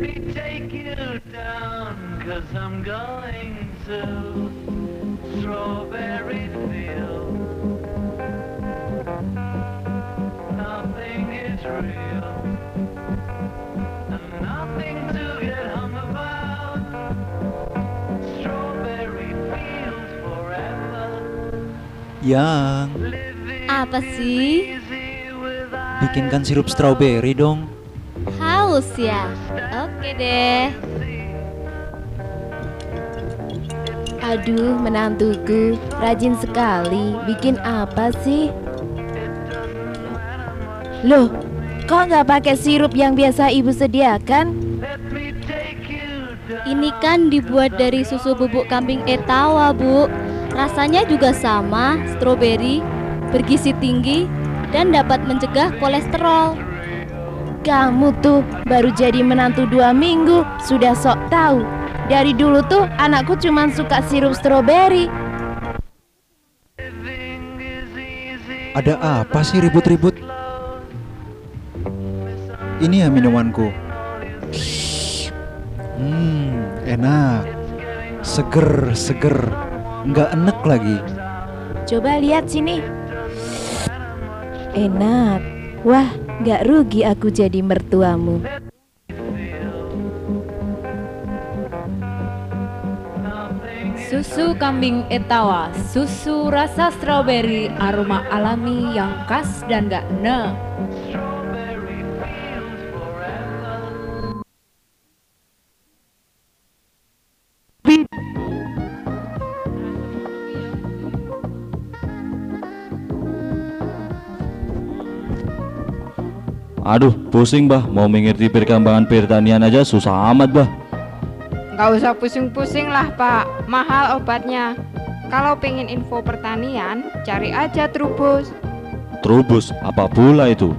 me take you down, cause I'm going to Strawberry Field. Nothing is real, and nothing to get hung about. Strawberry Fields forever. Yang, Apa sih? bikinkan sirup strawberry dong. Haus ya? Oke deh. Aduh, menantuku rajin sekali. Bikin apa sih? Loh, kok nggak pakai sirup yang biasa ibu sediakan? Ini kan dibuat dari susu bubuk kambing etawa, Bu. Rasanya juga sama, stroberi, bergizi tinggi, dan dapat mencegah kolesterol. Kamu tuh baru jadi menantu dua minggu, sudah sok tahu. Dari dulu tuh anakku cuma suka sirup stroberi. Ada apa sih ribut-ribut? Ini ya minumanku. Hmm, enak. Seger, seger. Nggak enek lagi. Coba lihat sini. Enak. Wah, nggak rugi aku jadi mertuamu. Susu kambing etawa, susu rasa stroberi, aroma alami yang khas dan gak ne. Aduh, pusing bah, mau mengerti perkembangan pertanian aja susah amat bah. Nggak usah pusing-pusing lah pak, mahal obatnya. Kalau pengen info pertanian, cari aja Trubus. Trubus, apa pula itu?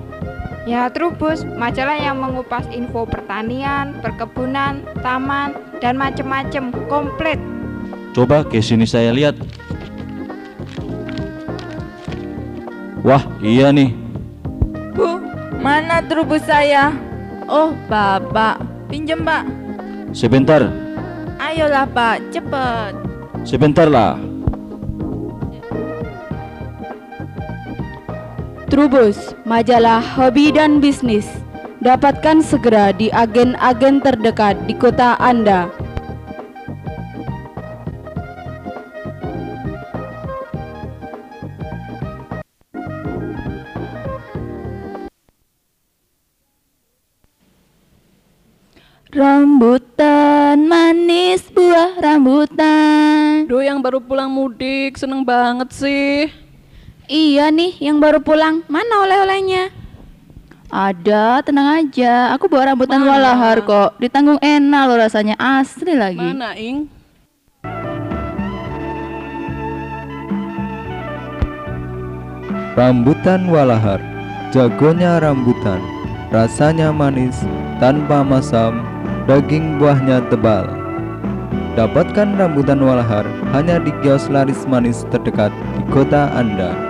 Ya Trubus, majalah yang mengupas info pertanian, perkebunan, taman, dan macem-macem, komplit. Coba ke sini saya lihat. Wah, iya nih. Mana trubus saya? Oh, Bapak, pinjem, Pak. Sebentar, Ayolah, Pak, cepet. sebentar lah. Trubus, majalah hobi dan bisnis. Dapatkan segera di agen-agen terdekat di kota Anda. Rambutan manis buah rambutan. Duh, yang baru pulang mudik, seneng banget sih. Iya nih, yang baru pulang. Mana oleh-olehnya? Ada, tenang aja. Aku bawa rambutan Mana? walahar kok. Ditanggung enak loh rasanya asli lagi. Mana, Ing? Rambutan walahar, jagonya rambutan, rasanya manis, tanpa masam, daging buahnya tebal. Dapatkan rambutan walahar hanya di kios laris manis terdekat di kota Anda.